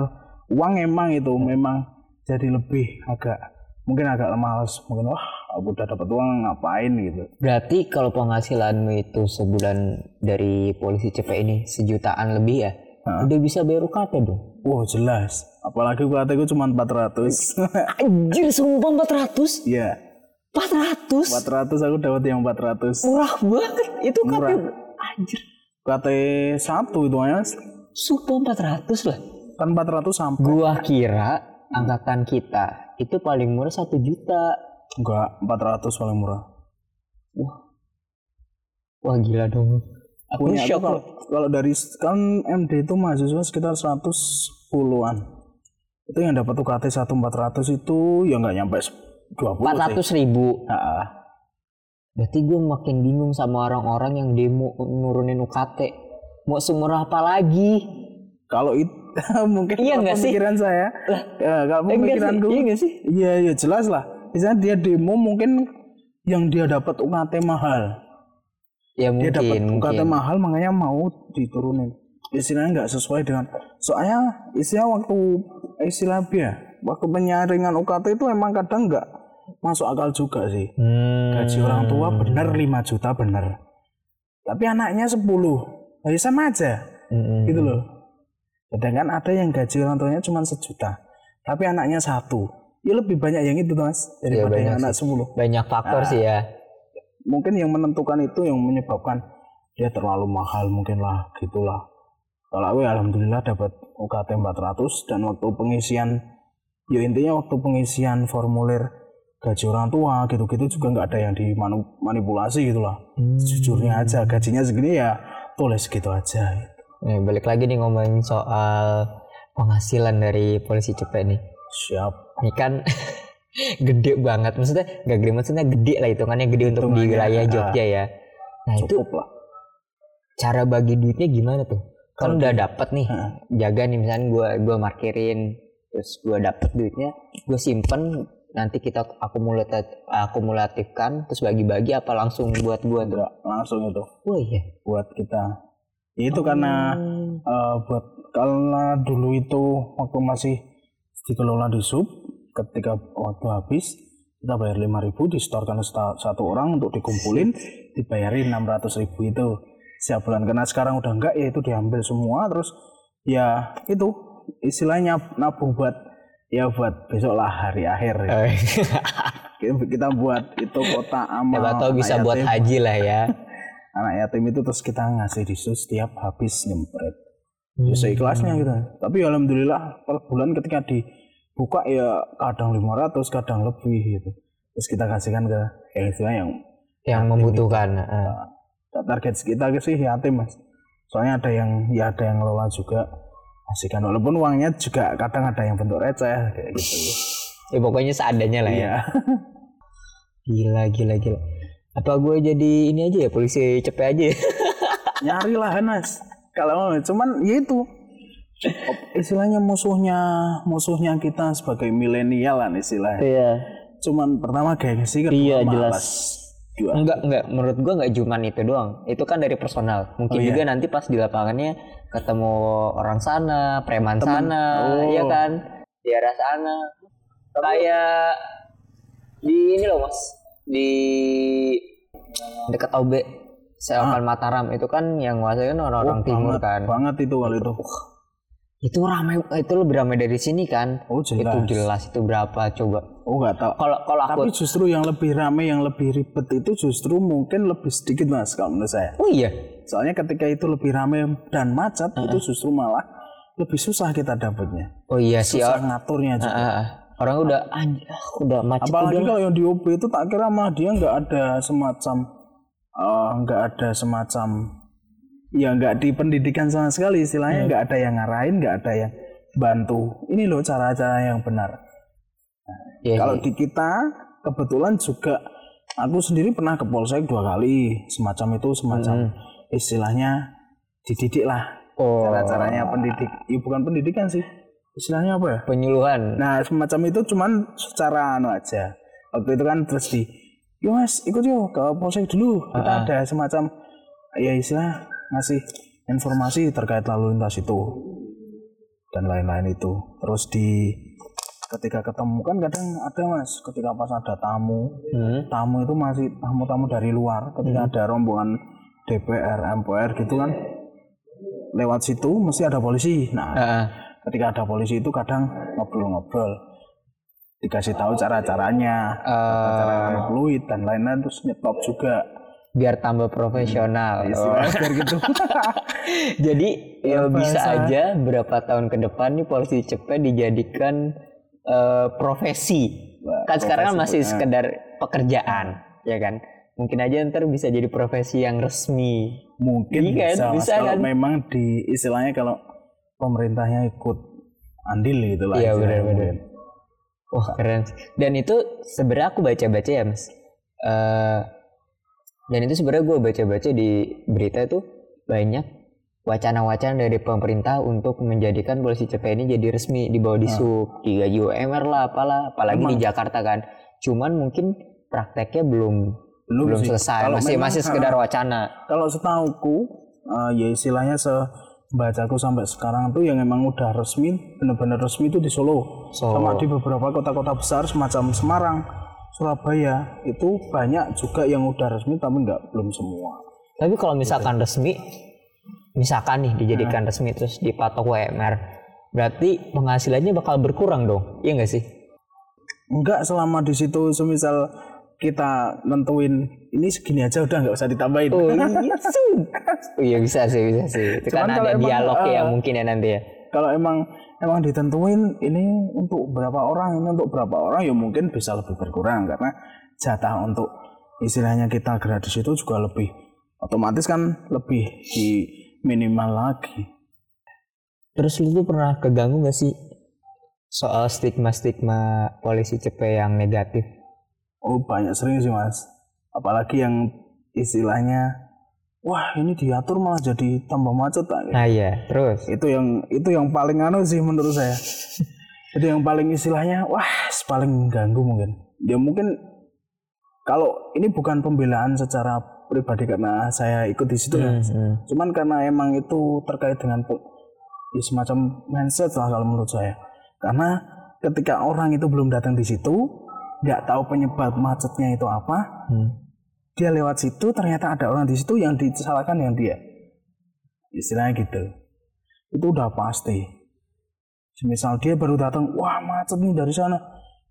uang emang itu memang jadi lebih agak mungkin agak males mungkin wah udah dapat uang ngapain gitu. Berarti kalau penghasilanmu itu sebulan dari polisi cepet ini sejutaan lebih ya, udah bisa bayar UKT dong. Wah jelas. Apalagi UKT gue cuma 400. [laughs] Anjir sumpah 400? Iya 400? 400 aku dapat yang 400. Murah banget. Itu kan Murah. anjir. UKT satu itu mas. Sumpah 400 lah. Kan 400 sampai. Gua kira angkatan kita itu paling murah satu juta. Enggak 400 paling murah. Wah gila dong. Aku punya shock kalau, kalau dari kan MD itu mahasiswa sekitar 110-an itu yang dapat UKT 1400 itu ya nggak nyampe 20 400 ribu. Nah, Berarti gue makin bingung sama orang-orang yang demo nurunin UKT. Mau semurah apa lagi? kalau itu [laughs] mungkin Iya kalau nggak sih? pemikiran saya ya, kalau Eh, enggak sih? pemikiranku Iya iya iya jelas lah misalnya dia demo mungkin yang dia dapat UKT mahal. Ya dia dapat mungkin, UKT mungkin. mahal makanya mau diturunin. Istilahnya nggak sesuai dengan soalnya istilah waktu istilah dia waktu penyaringan UKT itu emang kadang nggak masuk akal juga sih. Hmm. gaji orang tua bener 5 juta bener. Tapi anaknya 10 ya sama aja. Mm-mm. gitu loh. Sedangkan ada yang gaji orang tuanya cuma sejuta tapi anaknya satu ya lebih banyak yang itu mas daripada banyak yang anak sih. 10 banyak faktor Ah. sih ya mungkin yang menentukan itu yang menyebabkan dia terlalu mahal mungkin lah gitulah kalau aku ya alhamdulillah dapat UKT 400 dan waktu pengisian ya intinya waktu pengisian formulir gaji orang tua gitu-gitu juga nggak ada yang dimanipulasi gitu lah Hmm. jujurnya aja gajinya segini ya tulis gitu aja Nih, balik lagi nih ngomongin soal penghasilan dari polisi cepet nih siap ini kan? [laughs] Gede banget. Maksudnya gak gede maksudnya gede lah hitungannya. Gede untuk di Hitungannya, wilayah ah. Jogja ya. Nah itu lah. cara bagi duitnya gimana tuh? Kan Kalau udah di- dapet nih. Jaga nih misalnya gua gua markirin terus gua dapet duitnya gue simpen nanti kita akumulatif akumulatifkan terus bagi-bagi apa langsung buat gua tuh? Langsung itu. Oh iya. Buat kita. Ya itu karena Hmm. eh, buat karena dulu itu waktu masih dikelola di sub ketika waktu habis kita bayar 5000 disetorkan seta- satu orang untuk dikumpulin dibayarin 600 ribu itu. Setiap bulan karena sekarang udah enggak ya itu diambil semua terus ya itu istilahnya nabung buat ya buat besok lah hari akhir. Ya. Kita- buat itu kota amal siapa tahu bisa buat haji lah ya. [laughs] Anak yatim itu terus kita ngasih di sus setiap habis nyempret Hmm. ya seikhlasnya gitu. Tapi alhamdulillah per bulan ketika dibuka ya kadang 500 kadang lebih gitu. Terus kita kasihkan ke yang istilahnya yang yang membutuhkan eh. target kita sih yatim mas. Soalnya ada yang ya ada yang ngelola juga kasihkan. Walaupun uangnya juga kadang ada yang bentuk receh kayak gitu. Ya pokoknya seadanya lah ya. Iya. [laughs] Gila gila gila. Apa gue jadi ini aja ya polisi cepet aja ya? [laughs] nyari lah mas kalau cuman ya itu. Istilahnya musuhnya musuhnya kita sebagai milenial lah istilahnya. Iya. Cuman pertama gengsi kedua Iya, jelas. Dua. enggak enggak. Menurut gue nggak cuman itu doang. Itu kan dari personal. Mungkin Oh, iya. juga nanti pas di lapangannya ketemu orang sana preman sana Oh. iya kan? Di arah sana. Kayak di ini loh mas. Di dekat OB Selokan Mataram itu kan yang nguasain kan orang-orang Oh, timur banget, kan. banget itu kalau itu. Itu ramai itu lebih ramai dari sini kan? Oh itu jelas jelas itu berapa coba? Oh nggak tahu. Kalau kalau aku tapi justru yang lebih ramai yang lebih ribet itu justru mungkin lebih sedikit mas kalau menurut saya. Oh iya? Soalnya ketika itu lebih ramai dan macet itu justru malah lebih susah kita dapatnya. Oh iya sih susah ngaturnya juga. Ah, ah. orang udah anjir ah, udah macet apalagi udah. kalau yang di OB itu tak kira mah dia nggak ada semacam eh, nggak ada semacam ya nggak di pendidikan sama sekali Hmm. istilahnya nggak ada yang ngarahin nggak ada yang bantu ini loh cara-cara yang benar Iya kalau sih. di kita kebetulan juga aku sendiri pernah ke polsek dua kali semacam itu semacam istilahnya dididik lah Hmm. oh cara-caranya pendidik ya bukan pendidikan sih istilahnya apa ya penyuluhan Nah semacam itu cuman secara anu aja. Waktu itu kan terus di, yo mas ikut yuk ke polsek dulu. Kita ada semacam ya istilah ngasih informasi terkait lalu lintas itu dan lain-lain itu. Terus di ketika ketemu kan kadang ada mas ketika pas ada tamu Hmm. tamu itu masih tamu-tamu dari luar ketika ada rombongan DPR MPR gitu kan lewat situ mesti ada polisi nah Ah, ah. ketika ada polisi itu kadang ngobrol-ngobrol dikasih tahu cara-caranya Eh, cara fluid dan lain-lain terus nyetop juga. Biar tambah profesional. Oh. istilahnya [laughs] biar gitu. Jadi ya bisa aja berapa tahun ke depan nih polisi cepet dijadikan eh, profesi. Wah, kan sekarang kan masih profesi, sekedar pekerjaan ya kan? Mungkin aja ntar bisa jadi profesi yang resmi. Mungkin kan, bisa, kalau kan? memang di istilahnya kalau pemerintahnya ikut andil gitu lah Iya, benar-benar. Wah keren. Dan itu sebenarnya aku baca-baca ya mas. Eh, dan itu sebenarnya gue baca-baca di berita itu banyak wacana-wacana dari pemerintah untuk menjadikan polisi CP ini jadi resmi di bawah di sub, digaji UMR lah, apalah, apalagi di Jakarta kan. Cuman mungkin prakteknya belum belum, belum sih. selesai, Kalau masih memang, masih sekedar wacana. kalau setauku eh, ya istilahnya sebacaku sampai sekarang tuh yang emang udah resmi benar-benar resmi itu di Solo Solo. sama di beberapa kota-kota besar semacam Semarang Surabaya itu banyak juga yang udah resmi tapi nggak belum semua Tapi kalau misalkan resmi, misalkan nih dijadikan resmi terus dipatok WMR, berarti penghasilannya bakal berkurang dong, iya nggak sih? enggak selama di situ semisal kita nentuin ini segini aja udah nggak usah ditambahin Oh iya, [laughs] su. Oh, iya bisa sih, bisa sih. Itu kan Cuman kalau ada emang, dialog ya eh, mungkin ya nanti ya. kalau emang emang ditentuin ini untuk berapa orang ini untuk berapa orang ya mungkin bisa lebih berkurang karena jatah untuk istilahnya kita gerak di situ juga lebih otomatis kan lebih di minimal lagi Terus lu tuh pernah keganggu gak sih soal stigma-stigma polisi CP yang negatif? Oh banyak sering sih mas. Apalagi yang istilahnya wah ini diatur malah jadi tambah macet tak Nah iya, terus. itu yang itu yang paling anu sih menurut saya. [laughs] Itu yang paling istilahnya wah paling ganggu mungkin. Ya mungkin kalau ini bukan pembelaan secara pribadi karena saya ikut di situ ya Hmm, hmm. cuman karena emang itu terkait dengan ya semacam mindset lah kalau menurut saya. Karena ketika orang itu belum datang di situ nggak tahu penyebab macetnya itu apa. Hmm. dia lewat situ ternyata ada orang di situ yang disalahkan yang dia. Istilahnya gitu. Itu udah pasti. Misal dia baru datang wah macet nih dari sana.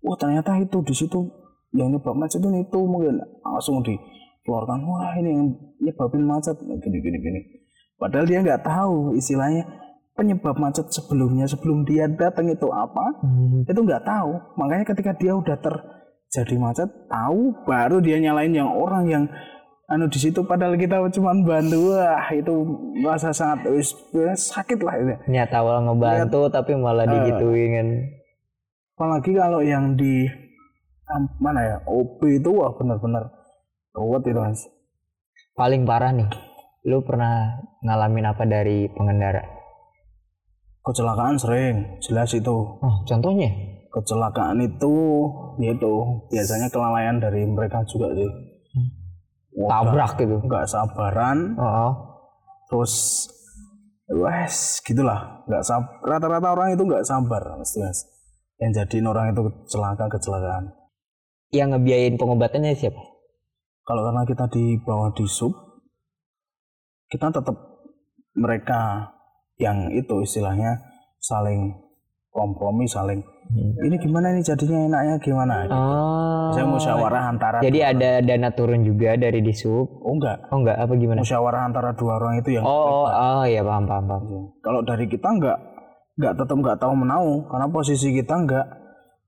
Wah ternyata itu di situ yang nyebab macet ini itu mungkin langsung dikeluarkan. Wah ini yang nyebabin macet. Gini gini gini. Padahal dia nggak tahu istilahnya penyebab macet sebelumnya sebelum dia datang itu apa. Hmm. itu nggak tahu. Makanya ketika dia udah terjadi macet tahu baru dia nyalain yang orang yang anu di situ padahal kita cuma bantu wah itu merasa sangat wis, sakit lah itu Niat awal ngebantu tapi malah digituin kan. apalagi kalau yang di mana ya OP itu wah benar-benar ruwet itu mas Paling parah nih, lu pernah ngalamin apa dari pengendara? kecelakaan sering jelas itu Oh, contohnya? Kecelakaan itu itu biasanya kelalaian dari mereka juga sih. Wah, Tabrak gitu. nggak sabaran. Oh, terus wes gitulah. Nggak sab rata-rata orang itu nggak sabar mesti mas. Yang jadiin orang itu celaka kecelakaan. Yang ngebiayain pengobatannya siapa? kalau karena kita di bawah di sub kita tetap mereka yang itu istilahnya saling kompromi saling ini gimana ini jadinya enaknya gimana? Oh. saya musyawarah antara Jadi ada dana turun juga dari disub. oh enggak. Oh enggak, apa gimana? musyawarah antara dua orang itu yang Oh, oh, oh ya paham, paham, paham. Kalau dari kita nggak nggak tetap nggak tahu menau karena posisi kita nggak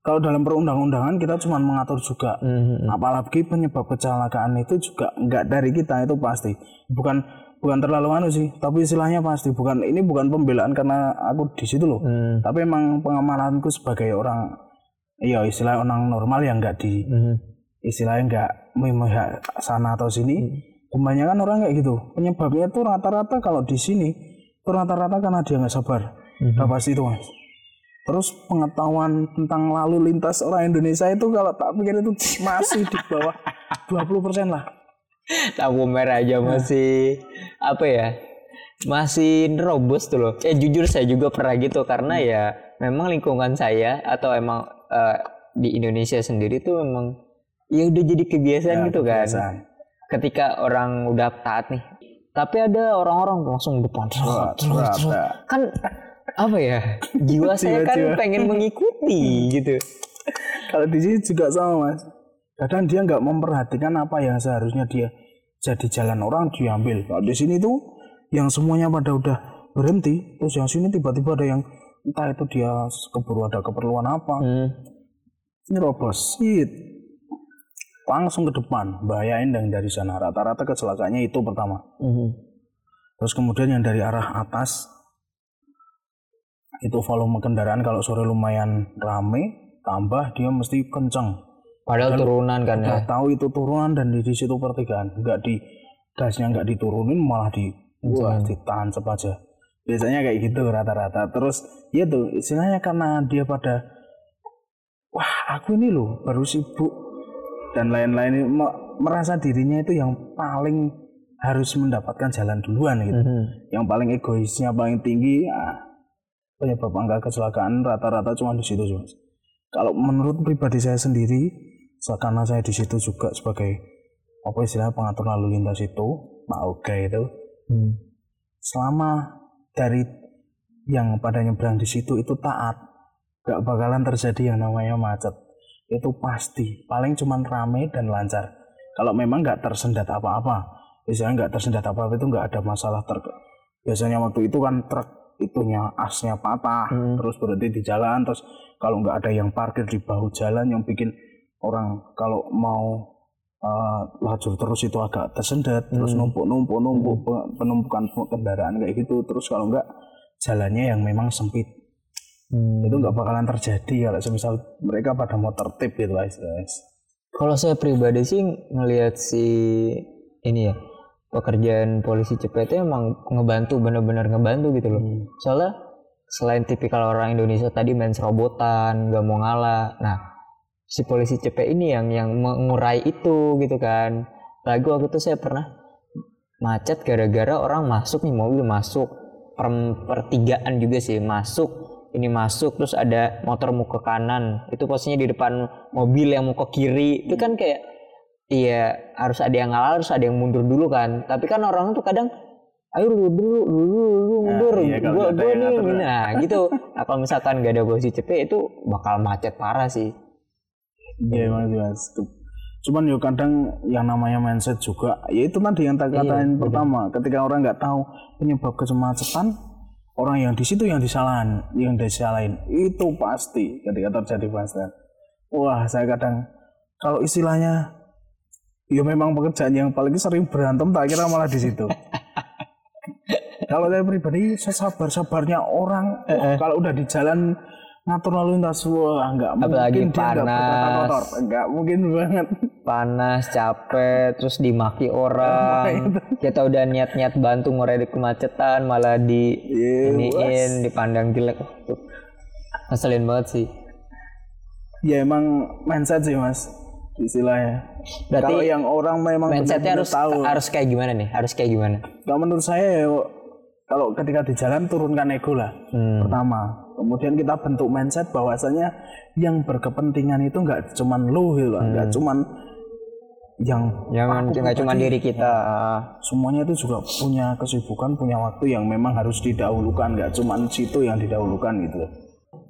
kalau dalam perundang-undangan kita cuma mengatur juga. Mhm. apalagi penyebab kecelakaan itu juga nggak dari kita itu pasti. Bukan bukan terlalu anu sih tapi istilahnya pasti bukan ini bukan pembelaan karena aku di situ loh Hmm. tapi emang pengamananku sebagai orang iya istilah orang normal yang nggak di Mhm. istilahnya nggak memihak sana atau sini kebanyakan orang kayak gitu penyebabnya tuh rata-rata kalau di sini itu rata-rata karena dia nggak sabar Mhm. udah pasti itu mas terus pengetahuan tentang lalu lintas orang Indonesia itu kalau tak pikir itu masih di bawah [laughs] 20% lah Lampu merah aja masih apa ya? Masih nerobos tuh loh. Eh jujur saya juga pernah gitu karena ya memang lingkungan saya atau emang eh, di Indonesia sendiri tuh memang ya udah jadi kebiasaan Ya, gitu kan. kebiasaan. Ketika orang udah taat nih, tapi ada orang-orang langsung depan. Terus, terus. Kan apa ya? Jiwa saya kan pengen mengikuti gitu. kalau di sini juga sama mas kadang dia nggak memperhatikan apa yang seharusnya dia jadi jalan orang diambil. Kalau di sini tuh yang semuanya pada udah berhenti terus yang sini tiba-tiba ada yang entah itu dia keburu ada keperluan apa Hmm. nyerobos langsung ke depan bahayain dan dari sana. Rata-rata kecelakaannya itu pertama. Mhm. terus kemudian yang dari arah atas itu volume kendaraan kalau sore lumayan rame tambah dia mesti kenceng Padahal turunan kan ya. tahu itu turunan dan di, situ pertigaan. Nggak di gasnya nggak diturunin malah di wah. ditahan aja biasanya kayak gitu rata-rata. Terus ya tuh istilahnya karena dia pada wah aku ini loh baru sibuk dan lain-lain. Merasa dirinya itu yang paling harus mendapatkan jalan duluan gitu. Mhm. yang paling egoisnya paling tinggi ah, penyebab angka kecelakaan rata-rata cuma di situ cuma kalau menurut pribadi saya sendiri karena saya di situ juga sebagai apa istilahnya pengatur lalu lintas itu Pak Oga itu Hmm. selama dari yang pada nyebrang di situ itu taat gak bakalan terjadi yang namanya macet itu pasti paling cuman rame dan lancar kalau memang nggak tersendat apa-apa biasanya nggak tersendat apa-apa itu nggak ada masalah ter biasanya waktu itu kan truk itunya asnya patah Hmm. terus berhenti di jalan terus kalau nggak ada yang parkir di bahu jalan yang bikin orang kalau mau uh, lajur terus itu agak tersendat terus Hmm. numpuk numpuk numpuk pe- penumpukan kendaraan kayak gitu terus kalau nggak jalannya yang memang sempit Hmm. itu nggak bakalan terjadi kalau semisal mereka pada mau tertib gitu istilahnya Kalau saya pribadi sih ngelihat si ini ya pekerjaan polisi cepet itu emang ngebantu bener-bener ngebantu gitu loh. Soalnya selain tipikal orang Indonesia tadi main serobotan, gak mau ngalah. Nah si polisi cepet ini yang yang mengurai itu gitu kan. Lagi waktu itu saya pernah macet gara-gara orang masuk nih mobil masuk. Per pertigaan juga sih masuk ini masuk terus ada motor mau ke kanan. Itu posisinya di depan mobil yang mau ke kiri. Itu kan kayak iya harus ada yang ngalah harus ada yang mundur dulu kan. Tapi kan orang tuh kadang ayo dulu dulu dulu dulu mundur. iya, gua nggak ada gua yang nih. nah gitu. Nah kalau misalkan gak ada posisi cepet itu bakal macet parah sih Iya mas, mas. Tuh. Cuman yuk kadang yang namanya mindset juga, ya itu tadi yang tak Iya, katain bener. pertama, ketika orang nggak tahu penyebab kemacetan, orang yang di situ yang disalahin, yang disalahin itu pasti ketika terjadi kemacetan. Wah, saya kadang kalau istilahnya, ya memang pekerjaan yang paling sering berantem, tak kira malah di situ. [laughs] kalau saya pribadi, sesabar sabarnya orang, wah, kalau udah di jalan ngatur lalu lintas, wah nggak Apalagi mungkin berkata panas. kotor, nggak mungkin banget. panas capek terus dimaki [laughs] orang kita udah niat-niat bantu ngorek kemacetan malah di Iya, iniin dipandang jelek ngeselin banget sih Ya emang mindset sih mas, istilahnya. Berarti kalau yang orang memang mindsetnya harus tahu. harus kayak gimana nih harus kayak gimana Kalau menurut saya ya, kalau ketika di jalan turunkan ego lah. Hmm. Pertama, kemudian kita bentuk mindset bahwasanya yang berkepentingan itu nggak cuman lu gitu loh, nggak cuman yang jangan nggak cuma diri kita. Semuanya itu juga punya kesibukan, punya waktu yang memang harus didahulukan, nggak cuman situ yang didahulukan gitu.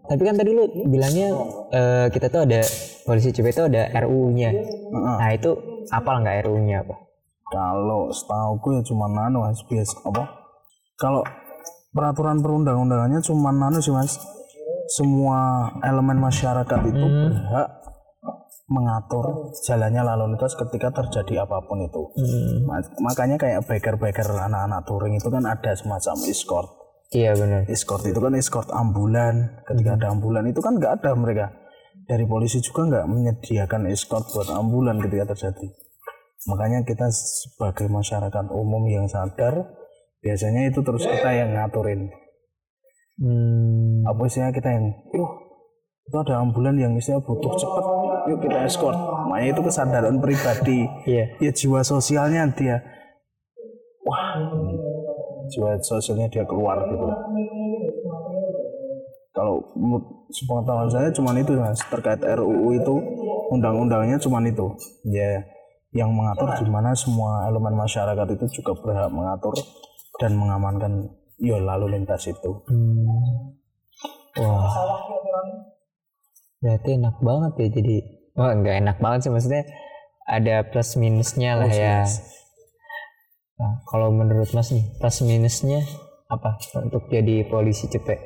tapi kan tadi lu bilangnya eh, kita tuh ada polisi CP itu ada RU-nya Heeh. nah itu apa nggak RU-nya apa? Kalau setahu gue ya cuma nano biasa apa? Kalau peraturan perundang-undangannya cuma nano sih mas. Semua elemen masyarakat itu berhak mengatur jalannya lalu lintas ketika terjadi apa pun itu. Hmm. Ma- Makanya kayak biker-biker anak-anak touring itu kan ada semacam escort. iya benar Escort itu kan escort ambulan. Ketika ada ambulan itu kan nggak ada mereka. Dari polisi juga nggak menyediakan escort buat ambulan ketika terjadi. Makanya kita sebagai masyarakat umum yang sadar, biasanya itu terus kita yang ngaturin. hmm. Apa istilahnya kita yang, yuk itu ada ambulan yang misalnya butuh cepet, yuk kita escort. Makanya itu kesadaran pribadi. iya Ya jiwa sosialnya dia, wah, jiwa sosialnya dia keluar gitu. Kalau menurut sepengetahuan saya cuma itu mas terkait RUU itu undang-undangnya cuma itu ya yang mengatur di mana semua elemen masyarakat itu juga berhak mengatur dan mengamankan ya lalu lintas itu. Hmm. Wah. Berarti enak banget ya jadi. Wah nggak enak banget sih maksudnya ada plus minusnya lah Plus ya. minus. Nah, kalau menurut Mas nih plus minusnya apa untuk jadi polisi cepet?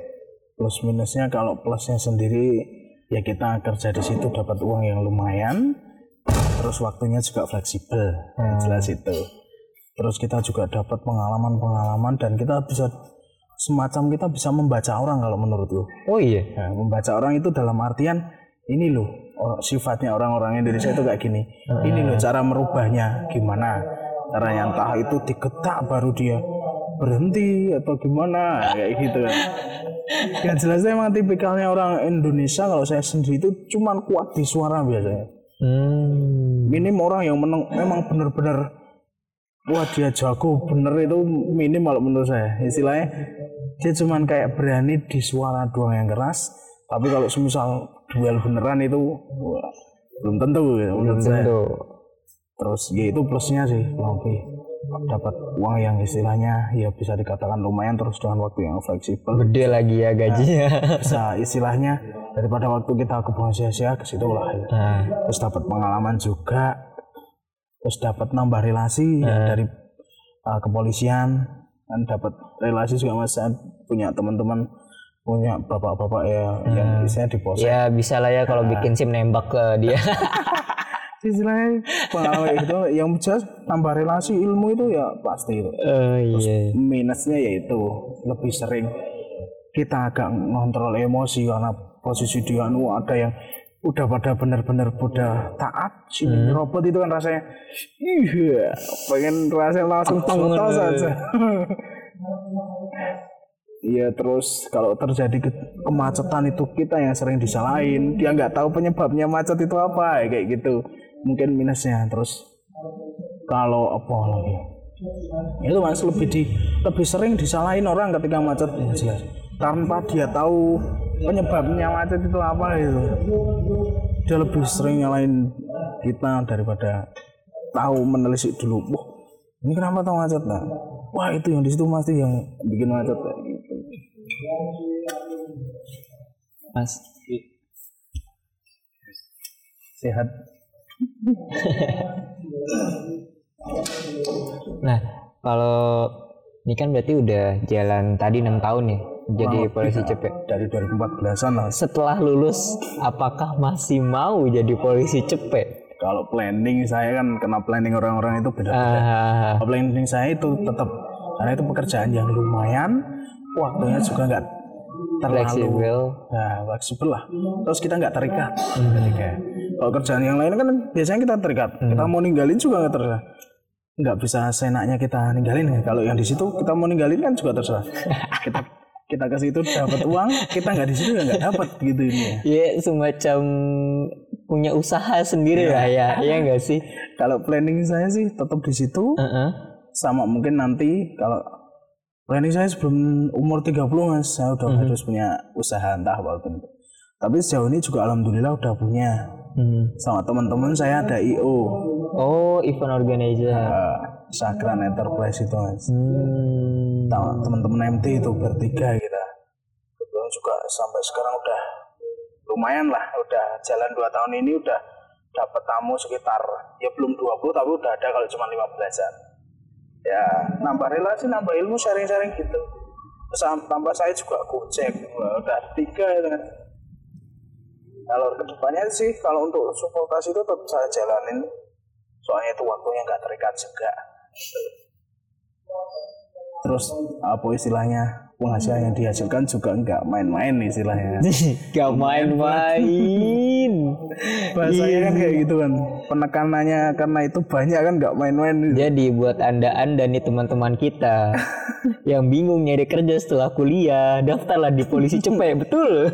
Plus minusnya kalau plusnya sendiri ya kita kerja di situ dapat uang yang lumayan, terus waktunya juga fleksibel, yang jelas itu. Terus kita juga dapat pengalaman-pengalaman dan kita bisa semacam kita bisa membaca orang kalau menurutku. Oh iya. Nah, membaca orang itu dalam artian ini loh or- sifatnya orang-orang Indonesia itu kayak gini. Ini loh cara merubahnya gimana. Caranya entah itu digetak baru dia berhenti atau gimana kayak gitu. Yang jelasnya emang tipikalnya orang Indonesia kalau saya sendiri itu cuman kuat di suara biasanya. Hmm. Minim orang yang meneng, memang benar-benar wah dia jago bener itu minim kalau menurut saya istilahnya dia cuman kayak berani di suara doang yang keras tapi kalau semisal duel beneran itu wah, belum tentu menurut saya Tentu. terus ya itu plusnya sih lebih dapat uang yang istilahnya ya bisa dikatakan lumayan terus dengan waktu yang fleksibel Gede lagi ya gajinya. bisa istilahnya daripada waktu kita kebuang sia-sia ke situ lah ya. Nah, terus dapat pengalaman juga terus dapat nambah relasi ya, dari uh, kepolisian dan dapat relasi juga mas. Saya punya teman-teman punya bapak-bapak ya yang istilahnya di pos ya bisa lah ya kalau bikin sim nembak ke dia. [laughs] istilahnya pengalaman itu yang jelas tambah relasi ilmu itu ya pasti. Itu Oh iya. minusnya yaitu lebih sering kita agak ngontrol emosi karena posisi dia anu ada yang udah pada benar-benar udah taat si robot itu kan rasanya iya pengen rasanya langsung total saja. Iya terus kalau terjadi ke- kemacetan itu kita yang sering disalahin. Dia nggak tahu penyebabnya macet itu apa ya, kayak gitu. Mungkin minusnya terus kalau apa lagi? Itu mas lebih di lebih sering disalahin orang ketika macet ya jelas. Tanpa dia tahu penyebabnya macet itu apa itu? Dia lebih sering nyalain kita daripada tahu menelisik dulu. Wah ini kenapa tahu macet nah wah itu yang di situ pasti yang bikin macet kayak gitu Mas. sehat. [laughs] Nah, kalau ini kan berarti udah jalan tadi enam tahun ya jadi polisi cepet. dari 2014an lah. Setelah lulus, apakah masih mau jadi polisi cepet? kalau planning saya kan kena planning orang-orang itu beda Ah, Kalau planning saya itu tetap karena itu pekerjaan yang lumayan waktunya juga nggak terlalu fleksibel. nah, fleksibel lah. Terus kita nggak terikat. Ketika kalau kerjaan yang lain kan biasanya kita terikat. Kita mau ninggalin juga nggak terserah. Nggak bisa senaknya kita ninggalin. Kalau yang di situ kita mau ninggalin kan juga terserah. [laughs] Kita kita ke situ dapat uang kita nggak di situ ya nggak dapat gitu ini ya. Ya semacam punya usaha sendiri lah ya, iya nggak sih? kalau planning saya sih tetap di situ Heeh. sama mungkin nanti kalau planning saya sebelum umur 30 mas saya udah harus punya usaha entah apa pun tapi sejauh ini juga alhamdulillah udah punya Hmm. sama teman-teman saya ada IO Oh, event organizer. uh, Sakran Enterprise itu mas Hmm. teman-teman MT itu bertiga sampai sekarang udah lumayan lah udah jalan dua tahun ini udah dapat tamu sekitar ya belum 20 tapi udah ada kalau cuma 15an ya nambah relasi nambah ilmu sharing-sharing gitu. Tambah saya juga gojek Wah, udah tiga itu kan. Kalau ke depannya sih kalau untuk supportasi itu tetap saya jalanin. Soalnya itu waktunya nggak terikat juga. Terus apa istilahnya penghasilan yang dihasilkan juga nggak main-main istilahnya. [laughs] Gak main-main. [laughs] bahasanya kan kayak gitu kan penekanannya karena itu banyak kan nggak main-main. Jadi buat anda-anda nih teman-teman kita [laughs] yang bingung nyari kerja setelah kuliah, daftarlah di polisi cepet, betul.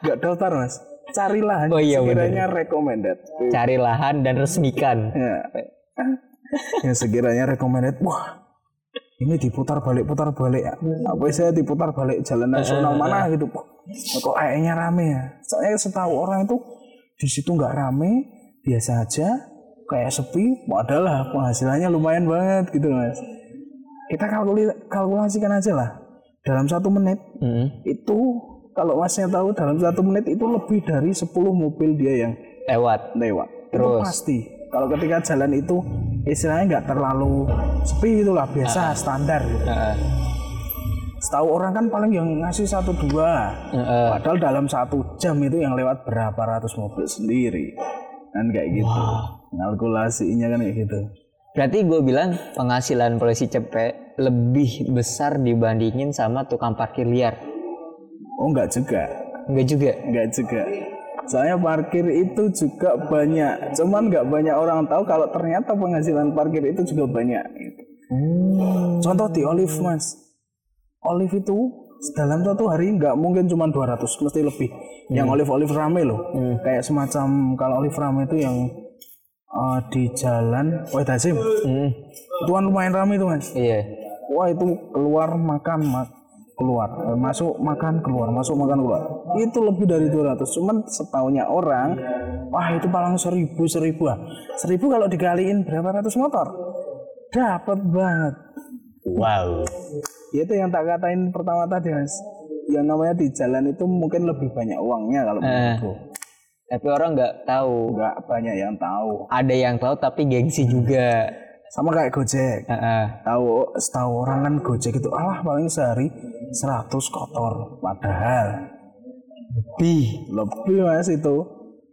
nggak daftar mas. Carilah Oh iya, sekiranya recommended. Cari lahan dan resmikan. ya. Yang sekiranya recommended wah ini diputar balik putar balik. Apa saya diputar balik jalan nasional mana gitu kok kayaknya rame ya? Soalnya setahu orang itu di situ nggak rame biasa aja kayak sepi. Padahal penghasilannya lumayan banget gitu mas. Kita kalkuli, kalkulasikan aja lah. Dalam satu menit Hmm. itu kalau masnya tahu dalam satu menit itu lebih dari 10 mobil dia yang Lewat. lewat. Itu Terus? pasti. Kalau ketika jalan itu istilahnya nggak terlalu sepi itulah biasa standar gitu. Heeh. setahu orang kan paling yang ngasih satu dua Heeh. padahal dalam satu jam itu yang lewat berapa ratus mobil sendiri kan kayak gitu kalkulasinya kan kayak gitu Berarti gue bilang penghasilan polisi cepet lebih besar dibandingin sama tukang parkir liar. oh nggak juga Enggak juga. nggak juga soalnya parkir itu juga banyak. Cuman nggak banyak orang tahu kalau ternyata penghasilan parkir itu juga banyak gitu. contoh di Olive mas. Olive itu dalam satu hari nggak mungkin cuma 200 mesti lebih. Yang Olive Olive rame loh. Kayak semacam kalau Olive rame itu yang eh, di jalan Wahid Hasim Hmm. itu kan lumayan rame itu mas. Iya. wah itu keluar makan mak keluar Eh, masuk makan keluar masuk makan keluar itu lebih dari 200 cuman setahunya orang wah itu paling seribu seribu seribu kalau dikaliin berapa ratus motor dapat banget Wow. itu yang tak katain pertama tadi mas yang namanya di jalan itu mungkin lebih banyak uangnya kalau Eh. menurutku Tapi orang nggak tahu. nggak banyak yang tahu Ada yang tahu tapi gengsi juga. Sama kayak Gojek Heeh. tahu setahu orang kan Gojek itu alah paling sehari 100 kotor padahal Lebih. lebih mas itu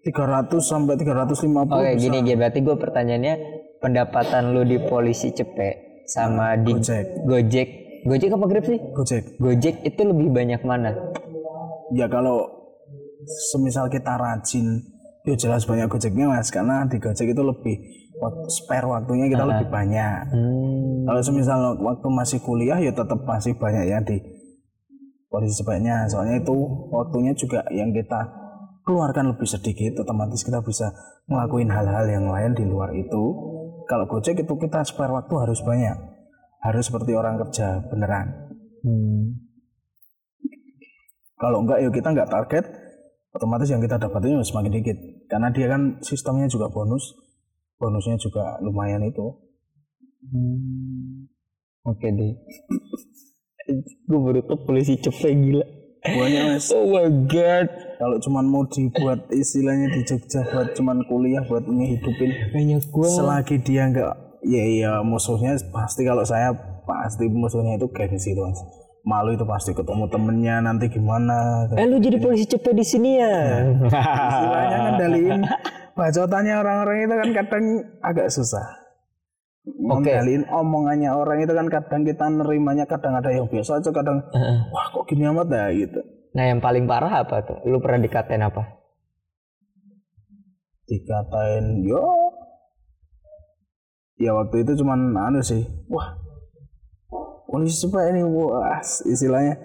300 sampai 350 Oke, bisa gini, gini berarti gue pertanyaannya pendapatan lu di polisi cepet sama di Gojek Gojek. Gojek apa Grab sih? Gojek Gojek itu lebih banyak mana? ya kalau semisal kita rajin ya jelas banyak Gojeknya mas karena di Gojek itu lebih wak- spare waktunya kita lebih banyak. Hmm. kalau semisal waktu masih kuliah ya tetap masih banyak ya di polisi cepatnya soalnya itu waktunya juga yang kita keluarkan lebih sedikit otomatis kita bisa ngelakuin hal-hal yang lain di luar itu. Kalau Gojek itu kita spare waktu harus banyak. Harus seperti orang kerja beneran. Hmm. kalau enggak ya kita enggak target otomatis yang kita dapatin ya semakin dikit. Karena dia kan sistemnya juga bonus bonusnya juga lumayan itu Hmm. Oke deh. gue baru tau polisi cepet gila. banyak mas Oh my god. kalau cuman mau dibuat istilahnya di Jogja buat cuman kuliah buat ngehidupin Banyak gua. selagi dia enggak ya iya musuhnya pasti kalau saya pasti musuhnya itu gengsi itu mas malu itu pasti ketemu temennya nanti gimana Eh lu jadi polisi cepet di sini ya? [laughs] istilahnya ngendaliin bacotannya orang-orang itu kan kadang agak susah ngendaliin omongannya orang itu kan kadang kita nerimanya kadang ada yang biasa aja kadang wah kok gini amat ya gitu Nah yang paling parah apa tuh? Lu pernah dikatain apa? dikatain yo ya waktu itu cuman anu sih wah polisi cepat ini wah istilahnya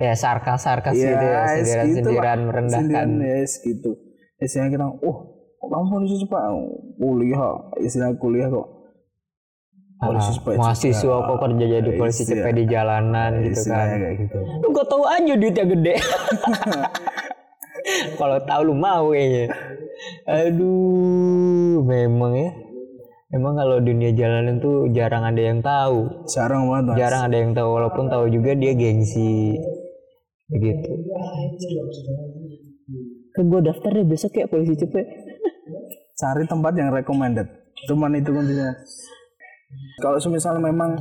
Ya sarkas-sarkas gitu ya, es gitu sindiran-sindiran lah. merendahkan. Sindiran, yes gitu istilahnya kita oh kamu polisi cepat kuliah istilah kuliah kok polisi cepat Ah, Mahasiswa kok kerja jadi polisi Iya. cepet di jalanan gitu kan. istilahnya kayak gitu Lu gak tahu aja duitnya gede. [laughs] Kalau tahu lu mau kayaknya. Aduh, memang ya. Emang kalau dunia jalanan tuh jarang ada yang tahu. jarang banget mas Jarang ada yang tahu walaupun tahu juga dia gengsi. Begitu. Kan gue daftar deh besok ya polisi cepet. Cari tempat yang recommended cuman itu kuncinya kalau semisal memang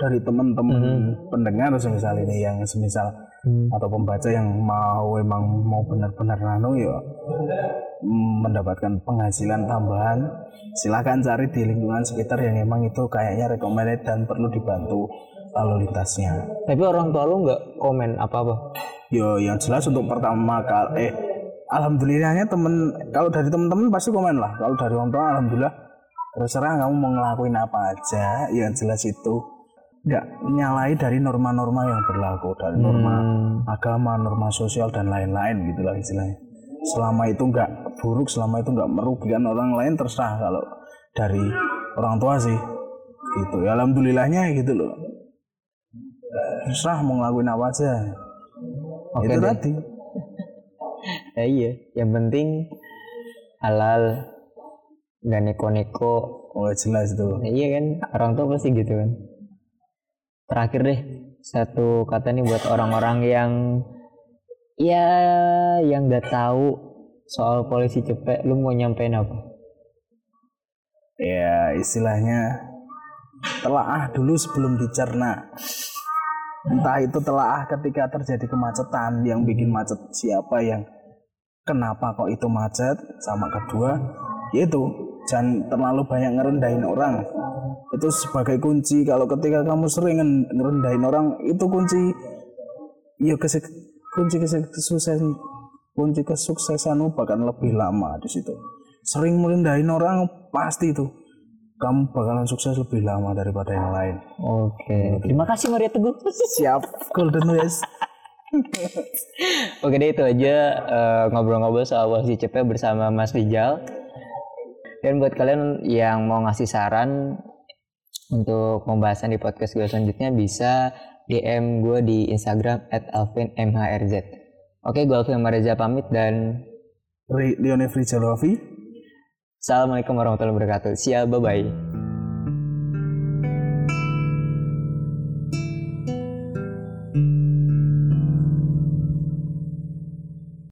dari teman-teman pendengar semisal ini yang semisal Hmm. atau pembaca yang mau emang mau benar-benar nano ya mm, mendapatkan penghasilan tambahan silakan cari di lingkungan sekitar yang emang itu kayaknya recommended dan perlu dibantu lalu lintasnya Tapi orang tua lu nggak komen apa-apa. yo yang jelas untuk pertama kali eh alhamdulillahnya temen kalau dari temen-temen pasti komen lah. Kalau dari orang tua alhamdulillah. Terserah kamu mau ngelakuin apa aja yang jelas itu nggak nyalai dari norma-norma yang berlaku dari norma Hmm. agama norma sosial dan lain-lain gitulah istilahnya. Selama itu nggak buruk selama itu nggak merugikan orang lain terserah kalau dari orang tua sih gitu. Ya alhamdulillahnya gitu loh. Terserah mau ngelakuin apa aja. Oke itu deh. tadi Ya iya, yang penting halal, nggak neko-neko. oh jelas itu Nah, iya kan, orang tua pasti gitu kan. Terakhir deh, satu kata nih buat orang-orang yang ya yang nggak tahu soal polisi cepet, lu mau nyampein apa? ya istilahnya telaah dulu sebelum dicerna entah itu telaah ketika terjadi kemacetan yang bikin macet siapa yang kenapa kok itu macet sama kedua? Yaitu jangan terlalu banyak ngerendahin orang. Itu sebagai kunci. Kalau ketika kamu sering ngerendahin orang itu kunci ya kese- kunci kesuksesan kunci kesuksesanmu bahkan lebih lama di situ. Sering merendahin orang pasti itu kamu bakalan sukses lebih lama daripada yang lain. Oke, terima kasih Maria Teguh. siap. Golden west [laughs] Oke deh itu aja eh, ngobrol-ngobrol soal polisi cepet bersama Mas Rijal. Dan buat kalian yang mau ngasih saran untuk pembahasan di podcast gue selanjutnya bisa DM gue di Instagram @alvinmhrz. Oke, gue Alvin Mareza pamit dan Leone Frijalovi Assalamualaikum warahmatullahi wabarakatuh. Siap, bye-bye.